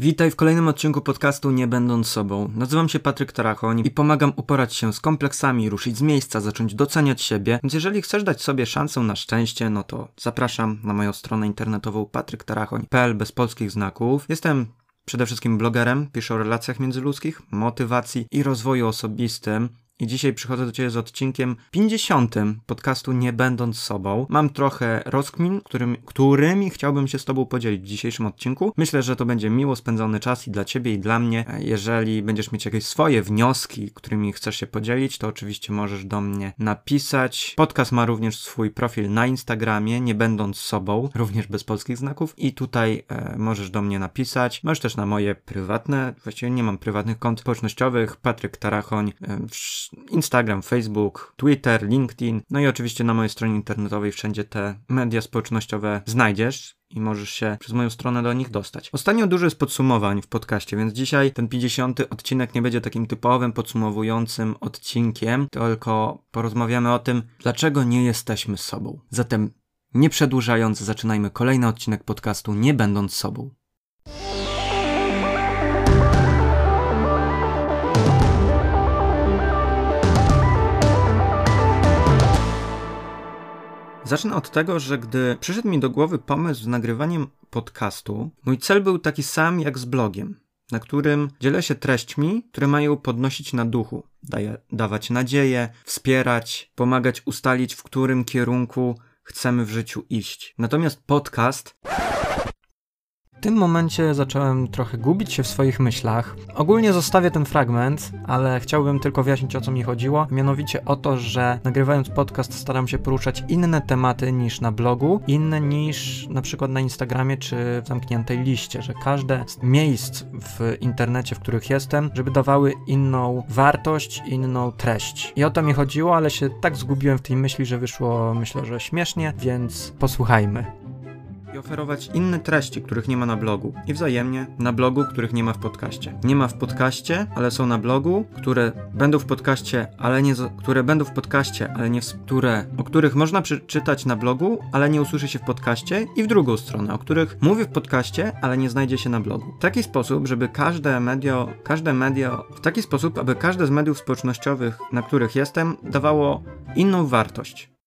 Witaj w kolejnym odcinku podcastu Nie Będąc Sobą. Nazywam się Patryk Tarachoń i pomagam uporać się z kompleksami, ruszyć z miejsca, zacząć doceniać siebie. Więc jeżeli chcesz dać sobie szansę na szczęście, no to zapraszam na moją stronę internetową patryktarachoń.pl bez polskich znaków. Jestem przede wszystkim blogerem, piszę o relacjach międzyludzkich, motywacji i rozwoju osobistym. I dzisiaj przychodzę do Ciebie z odcinkiem 50 podcastu Nie Będąc Sobą. Mam trochę rozkmin, którym, którymi chciałbym się z Tobą podzielić w dzisiejszym odcinku. Myślę, że to będzie miło spędzony czas i dla Ciebie, i dla mnie. Jeżeli będziesz mieć jakieś swoje wnioski, którymi chcesz się podzielić, to oczywiście możesz do mnie napisać. Podcast ma również swój profil na Instagramie, Nie Będąc Sobą, również bez polskich znaków. I tutaj e, możesz do mnie napisać. Możesz też na moje prywatne, właściwie nie mam prywatnych kont społecznościowych, Patryk Tarachoń, e, Instagram, Facebook, Twitter, LinkedIn, no i oczywiście na mojej stronie internetowej wszędzie te media społecznościowe znajdziesz i możesz się przez moją stronę do nich dostać. Ostatnio dużo jest podsumowań w podcaście, więc dzisiaj ten 50 odcinek nie będzie takim typowym podsumowującym odcinkiem, tylko porozmawiamy o tym, dlaczego nie jesteśmy sobą. Zatem nie przedłużając, zaczynajmy kolejny odcinek podcastu Nie będąc sobą. Zacznę od tego, że gdy przyszedł mi do głowy pomysł z nagrywaniem podcastu, mój cel był taki sam jak z blogiem, na którym dzielę się treśćmi, które mają podnosić na duchu, daje, dawać nadzieję, wspierać, pomagać ustalić, w którym kierunku chcemy w życiu iść. Natomiast podcast w tym momencie zacząłem trochę gubić się w swoich myślach. Ogólnie zostawię ten fragment, ale chciałbym tylko wyjaśnić o co mi chodziło. Mianowicie o to, że nagrywając podcast staram się poruszać inne tematy niż na blogu, inne niż na przykład na Instagramie czy w zamkniętej liście, że każde z miejsc w internecie, w których jestem, żeby dawały inną wartość, inną treść. I o to mi chodziło, ale się tak zgubiłem w tej myśli, że wyszło myślę, że śmiesznie, więc posłuchajmy i oferować inne treści, których nie ma na blogu. I wzajemnie na blogu, których nie ma w podcaście. Nie ma w podcaście, ale są na blogu, które będą w podcaście, ale nie, które będą w podcaście, ale nie które, o których można przeczytać na blogu, ale nie usłyszy się w podcaście i w drugą stronę, o których mówię w podcaście, ale nie znajdzie się na blogu. W taki sposób, żeby każde medio, każde medio, w taki sposób, aby każde z mediów społecznościowych, na których jestem, dawało inną wartość.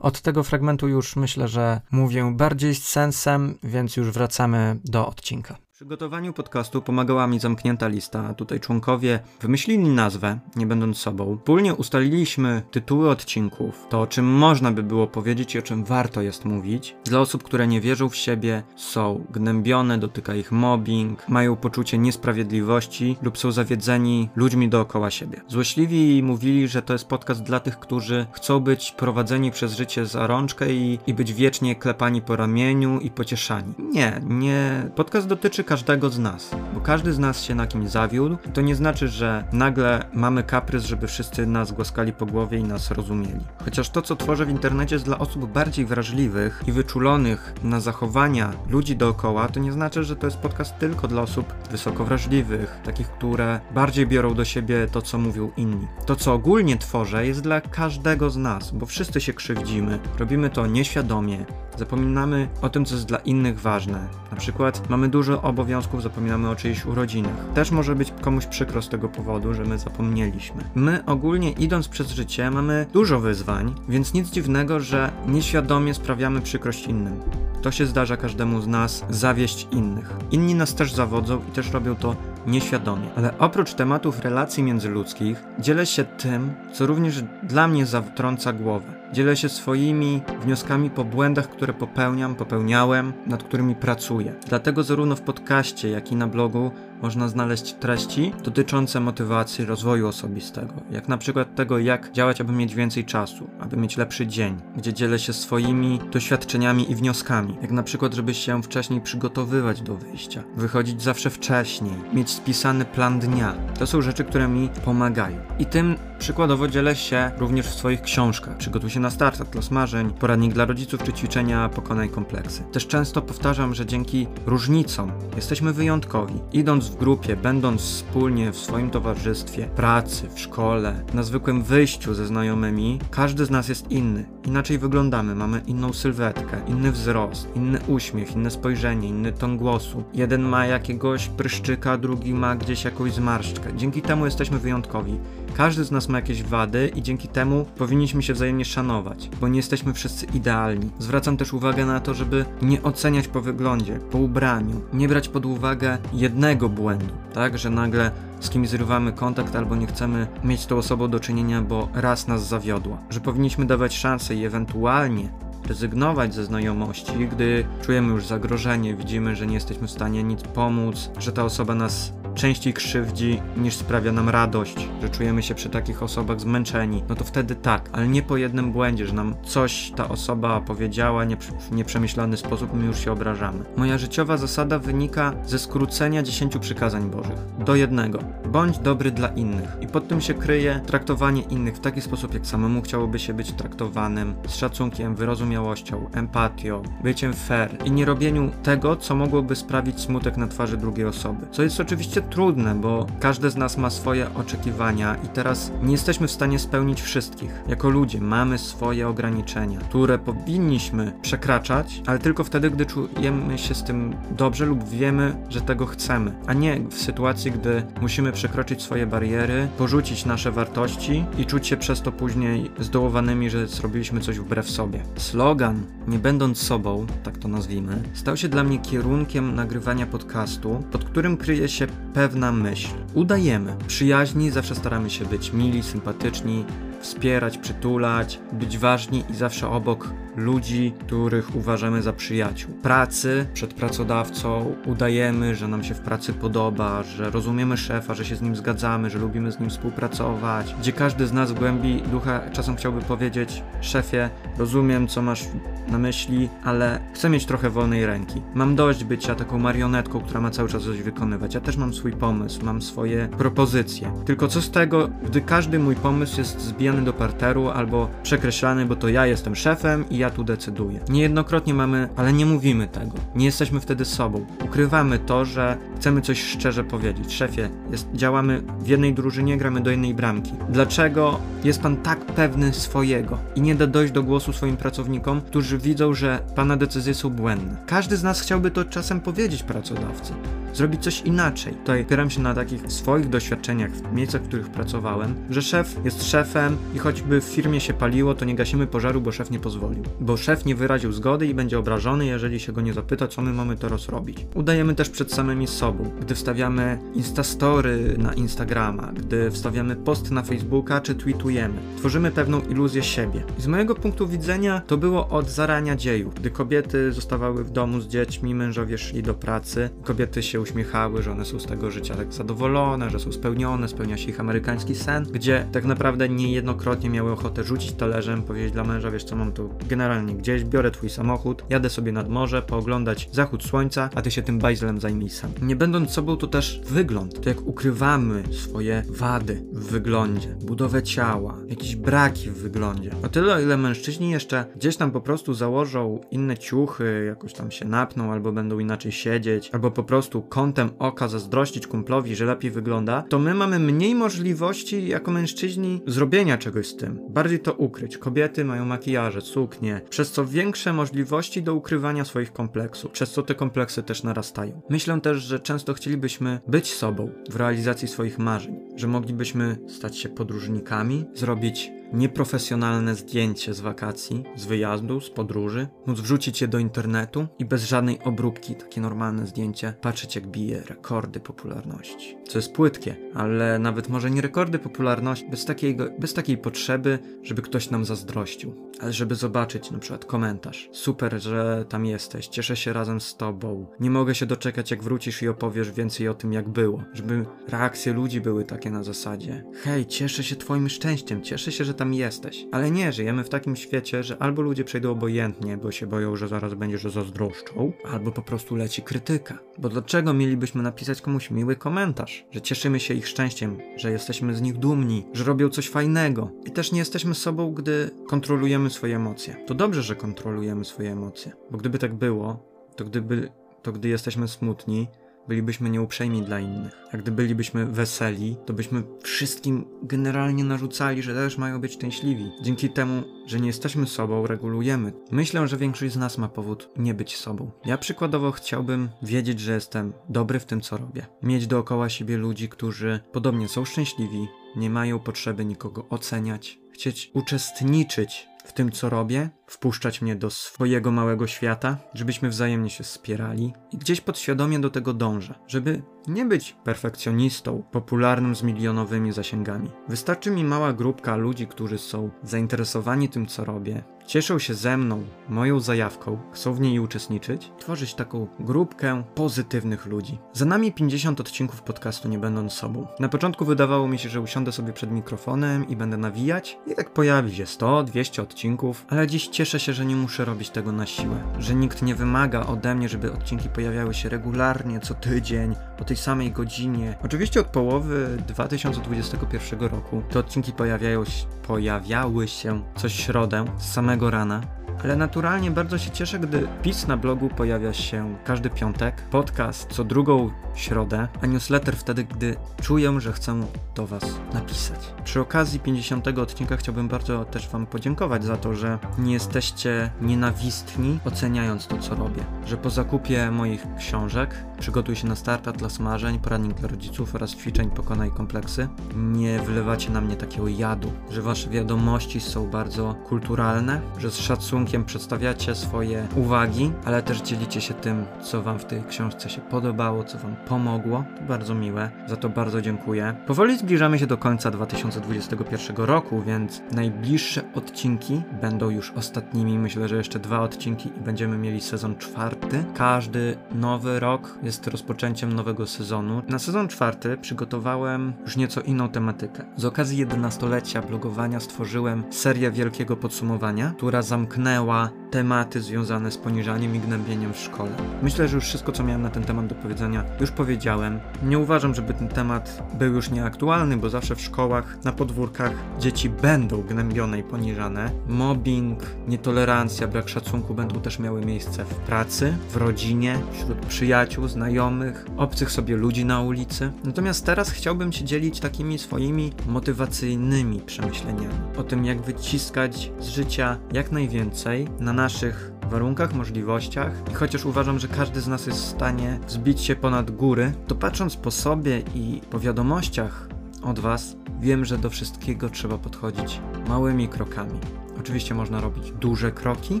Od tego fragmentu już myślę, że mówię bardziej z sensem, więc już wracamy do odcinka przygotowaniu podcastu pomagała mi zamknięta lista. Tutaj członkowie wymyślili nazwę, nie będąc sobą. Wspólnie ustaliliśmy tytuły odcinków, to o czym można by było powiedzieć i o czym warto jest mówić. Dla osób, które nie wierzą w siebie, są gnębione, dotyka ich mobbing, mają poczucie niesprawiedliwości lub są zawiedzeni ludźmi dookoła siebie. Złośliwi mówili, że to jest podcast dla tych, którzy chcą być prowadzeni przez życie za rączkę i, i być wiecznie klepani po ramieniu i pocieszani. Nie, nie. Podcast dotyczy każdego z nas, bo każdy z nas się na kimś zawiódł. To nie znaczy, że nagle mamy kaprys, żeby wszyscy nas głaskali po głowie i nas rozumieli. Chociaż to, co tworzę w internecie jest dla osób bardziej wrażliwych i wyczulonych na zachowania ludzi dookoła, to nie znaczy, że to jest podcast tylko dla osób wysoko wrażliwych, takich, które bardziej biorą do siebie to, co mówią inni. To, co ogólnie tworzę, jest dla każdego z nas, bo wszyscy się krzywdzimy. Robimy to nieświadomie, zapominamy o tym, co jest dla innych ważne. Na przykład mamy dużo obowiązków, zapominamy o czyichś urodzinach. Też może być komuś przykro z tego powodu, że my zapomnieliśmy. My ogólnie idąc przez życie mamy dużo wyzwań, więc nic dziwnego, że nieświadomie sprawiamy przykrość innym. To się zdarza każdemu z nas zawieść innych. Inni nas też zawodzą i też robią to nieświadomie. Ale oprócz tematów relacji międzyludzkich, dzielę się tym, co również dla mnie zatrąca głowę. Dzielę się swoimi wnioskami po błędach, które popełniam, popełniałem, nad którymi pracuję. Dlatego zarówno w podcaście, jak i na blogu można znaleźć treści dotyczące motywacji rozwoju osobistego, jak na przykład tego, jak działać, aby mieć więcej czasu, aby mieć lepszy dzień, gdzie dzielę się swoimi doświadczeniami i wnioskami, jak na przykład, żeby się wcześniej przygotowywać do wyjścia, wychodzić zawsze wcześniej, mieć spisany plan dnia. To są rzeczy, które mi pomagają. I tym przykładowo dzielę się również w swoich książkach. Przygotuj się na start, atlas marzeń, poradnik dla rodziców czy ćwiczenia pokonaj kompleksy. Też często powtarzam, że dzięki różnicom jesteśmy wyjątkowi. Idąc w grupie, będąc wspólnie w swoim towarzystwie, pracy, w szkole, na zwykłym wyjściu ze znajomymi, każdy z nas jest inny inaczej wyglądamy, mamy inną sylwetkę, inny wzrost, inny uśmiech, inne spojrzenie, inny ton głosu. Jeden ma jakiegoś pryszczyka, drugi ma gdzieś jakąś zmarszczkę. Dzięki temu jesteśmy wyjątkowi. Każdy z nas ma jakieś wady i dzięki temu powinniśmy się wzajemnie szanować, bo nie jesteśmy wszyscy idealni. Zwracam też uwagę na to, żeby nie oceniać po wyglądzie, po ubraniu, nie brać pod uwagę jednego błędu, tak, że nagle z kim zrywamy kontakt albo nie chcemy mieć z tą osobą do czynienia, bo raz nas zawiodła. Że powinniśmy dawać szansę i ewentualnie rezygnować ze znajomości, gdy czujemy już zagrożenie, widzimy, że nie jesteśmy w stanie nic pomóc, że ta osoba nas częściej krzywdzi niż sprawia nam radość, że czujemy się przy takich osobach zmęczeni, no to wtedy tak, ale nie po jednym błędzie, że nam coś ta osoba powiedziała nie, w nieprzemyślany sposób, my już się obrażamy. Moja życiowa zasada wynika ze skrócenia dziesięciu przykazań Bożych do jednego. Bądź dobry dla innych. I pod tym się kryje traktowanie innych w taki sposób, jak samemu chciałoby się być traktowanym, z szacunkiem, wyrozumiałością, empatią, byciem fair i nie robieniu tego, co mogłoby sprawić smutek na twarzy drugiej osoby. Co jest oczywiście trudne, bo każdy z nas ma swoje oczekiwania i teraz nie jesteśmy w stanie spełnić wszystkich. Jako ludzie mamy swoje ograniczenia, które powinniśmy przekraczać, ale tylko wtedy, gdy czujemy się z tym dobrze lub wiemy, że tego chcemy, a nie w sytuacji, gdy musimy przekroczyć swoje bariery, porzucić nasze wartości i czuć się przez to później zdołowanymi, że zrobiliśmy coś wbrew sobie. Slogan, nie będąc sobą, tak to nazwijmy, stał się dla mnie kierunkiem nagrywania podcastu, pod którym kryje się pewna myśl. Udajemy. Przyjaźni zawsze staramy się być mili, sympatyczni, wspierać, przytulać, być ważni i zawsze obok ludzi, których uważamy za przyjaciół. Pracy przed pracodawcą udajemy, że nam się w pracy podoba, że rozumiemy szefa, że się z nim zgadzamy, że lubimy z nim współpracować, gdzie każdy z nas w głębi ducha czasem chciałby powiedzieć: Szefie, rozumiem, co masz na myśli, ale chcę mieć trochę wolnej ręki. Mam dość bycia taką marionetką, która ma cały czas coś wykonywać. Ja też mam swój pomysł, mam swoje propozycje. Tylko co z tego, gdy każdy mój pomysł jest zbijany do parteru albo przekreślany, bo to ja jestem szefem i ja tu decyduję. Niejednokrotnie mamy, ale nie mówimy tego. Nie jesteśmy wtedy sobą. Ukrywamy to, że chcemy coś szczerze powiedzieć. Szefie, jest, działamy w jednej drużynie, gramy do jednej bramki. Dlaczego jest pan tak pewny swojego i nie da dojść do głosu swoim pracownikom, którzy widzą, że pana decyzje są błędne? Każdy z nas chciałby to czasem powiedzieć pracodawcy zrobić coś inaczej. Tutaj opieram się na takich swoich doświadczeniach w miejscach, w których pracowałem, że szef jest szefem i choćby w firmie się paliło, to nie gasimy pożaru, bo szef nie pozwolił. Bo szef nie wyraził zgody i będzie obrażony, jeżeli się go nie zapyta, co my mamy teraz robić. Udajemy też przed samymi sobą, gdy wstawiamy instastory na Instagrama, gdy wstawiamy post na Facebooka czy tweetujemy. Tworzymy pewną iluzję siebie. I z mojego punktu widzenia to było od zarania dziejów, gdy kobiety zostawały w domu z dziećmi, mężowie szli do pracy, kobiety się uśmiechały, że one są z tego życia tak zadowolone, że są spełnione, spełnia się ich amerykański sen, gdzie tak naprawdę niejednokrotnie miały ochotę rzucić talerzem, powiedzieć dla męża, wiesz co, mam tu generalnie gdzieś, biorę twój samochód, jadę sobie nad morze, pooglądać zachód słońca, a ty się tym bajzlem zajmij sam. Nie będąc sobą, to też wygląd, to jak ukrywamy swoje wady w wyglądzie, budowę ciała, jakieś braki w wyglądzie. O tyle, ile mężczyźni jeszcze gdzieś tam po prostu założą inne ciuchy, jakoś tam się napną, albo będą inaczej siedzieć, albo po prostu kątem oka zazdrościć kumplowi, że lepiej wygląda, to my mamy mniej możliwości jako mężczyźni zrobienia czegoś z tym. Bardziej to ukryć. Kobiety mają makijaże, suknie, przez co większe możliwości do ukrywania swoich kompleksów, przez co te kompleksy też narastają. Myślę też, że często chcielibyśmy być sobą w realizacji swoich marzeń, że moglibyśmy stać się podróżnikami, zrobić nieprofesjonalne zdjęcie z wakacji, z wyjazdu, z podróży, móc wrzucić je do internetu i bez żadnej obróbki, takie normalne zdjęcie, patrzeć jak bije rekordy popularności. Co jest płytkie, ale nawet może nie rekordy popularności, bez, takiego, bez takiej potrzeby, żeby ktoś nam zazdrościł, ale żeby zobaczyć na przykład komentarz. Super, że tam jesteś, cieszę się razem z tobą, nie mogę się doczekać jak wrócisz i opowiesz więcej o tym jak było. Żeby reakcje ludzi były takie na zasadzie hej, cieszę się twoim szczęściem, cieszę się, że tam jesteś. Ale nie, żyjemy w takim świecie, że albo ludzie przejdą obojętnie, bo się boją, że zaraz będzie, że zazdroszczą, albo po prostu leci krytyka. Bo dlaczego mielibyśmy napisać komuś miły komentarz? Że cieszymy się ich szczęściem, że jesteśmy z nich dumni, że robią coś fajnego. I też nie jesteśmy sobą, gdy kontrolujemy swoje emocje. To dobrze, że kontrolujemy swoje emocje, bo gdyby tak było, to gdyby to gdy jesteśmy smutni, bylibyśmy nieuprzejmi dla innych. A gdy bylibyśmy weseli, to byśmy wszystkim generalnie narzucali, że też mają być szczęśliwi. Dzięki temu, że nie jesteśmy sobą, regulujemy. Myślę, że większość z nas ma powód nie być sobą. Ja przykładowo chciałbym wiedzieć, że jestem dobry w tym, co robię. Mieć dookoła siebie ludzi, którzy podobnie są szczęśliwi, nie mają potrzeby nikogo oceniać, chcieć uczestniczyć w tym, co robię, wpuszczać mnie do swojego małego świata, żebyśmy wzajemnie się wspierali i gdzieś podświadomie do tego dążę, żeby nie być perfekcjonistą, popularnym z milionowymi zasięgami. Wystarczy mi mała grupka ludzi, którzy są zainteresowani tym, co robię, cieszą się ze mną, moją zajawką, chcą w niej uczestniczyć, tworzyć taką grupkę pozytywnych ludzi. Za nami 50 odcinków podcastu Nie Będąc Sobą. Na początku wydawało mi się, że usiądę sobie przed mikrofonem i będę nawijać i tak pojawi się 100, 200 odcinków, ale dziś cieszę się, że nie muszę robić tego na siłę, że nikt nie wymaga ode mnie, żeby odcinki pojawiały się regularnie, co tydzień, o tej samej godzinie. Oczywiście od połowy 2021 roku te odcinki pojawiają pojawiały się co środę z samego rana, ale naturalnie bardzo się cieszę, gdy pis na blogu pojawia się każdy piątek, podcast co drugą środę, a newsletter wtedy, gdy czuję, że chcę do Was napisać. Przy okazji 50 odcinka chciałbym bardzo też Wam podziękować za to, że nie jesteście nienawistni oceniając to, co robię. Że po zakupie moich książek Przygotuj się na start, Atlas Marzeń, poradnik dla rodziców oraz ćwiczeń Pokonaj Kompleksy. Nie wylewacie na mnie takiego jadu, że wasze wiadomości są bardzo kulturalne, że z szacunkiem przedstawiacie swoje uwagi, ale też dzielicie się tym, co wam w tej książce się podobało, co wam pomogło. To bardzo miłe, za to bardzo dziękuję. Powoli zbliżamy się do końca 2021 roku, więc najbliższe odcinki będą już ostatnimi. Myślę, że jeszcze dwa odcinki i będziemy mieli sezon czwarty. Każdy nowy rok jest jest rozpoczęciem nowego sezonu. Na sezon czwarty przygotowałem już nieco inną tematykę. Z okazji 11-lecia blogowania stworzyłem serię wielkiego podsumowania, która zamknęła tematy związane z poniżaniem i gnębieniem w szkole. Myślę, że już wszystko, co miałem na ten temat do powiedzenia, już powiedziałem. Nie uważam, żeby ten temat był już nieaktualny, bo zawsze w szkołach, na podwórkach dzieci będą gnębione i poniżane. Mobbing, nietolerancja, brak szacunku będą też miały miejsce w pracy, w rodzinie, wśród przyjaciół, znajomych, obcych sobie ludzi na ulicy. Natomiast teraz chciałbym się dzielić takimi swoimi motywacyjnymi przemyśleniami o tym, jak wyciskać z życia jak najwięcej na naszych warunkach, możliwościach i chociaż uważam, że każdy z nas jest w stanie wzbić się ponad góry, to patrząc po sobie i po wiadomościach od Was, wiem, że do wszystkiego trzeba podchodzić małymi krokami. Oczywiście można robić duże kroki,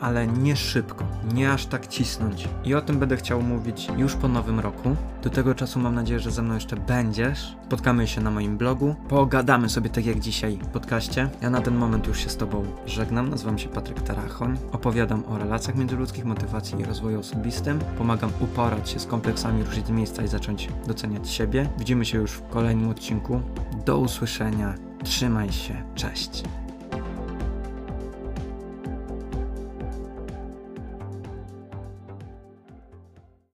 ale nie szybko, nie aż tak cisnąć. I o tym będę chciał mówić już po nowym roku. Do tego czasu mam nadzieję, że ze mną jeszcze będziesz. Spotkamy się na moim blogu, pogadamy sobie tak jak dzisiaj w podcaście. Ja na ten moment już się z Tobą żegnam. Nazywam się Patryk Tarachoń. Opowiadam o relacjach międzyludzkich, motywacji i rozwoju osobistym. Pomagam uporać się z kompleksami, ruszyć z miejsca i zacząć doceniać siebie. Widzimy się już w kolejnym odcinku. Do usłyszenia. Trzymaj się. Cześć.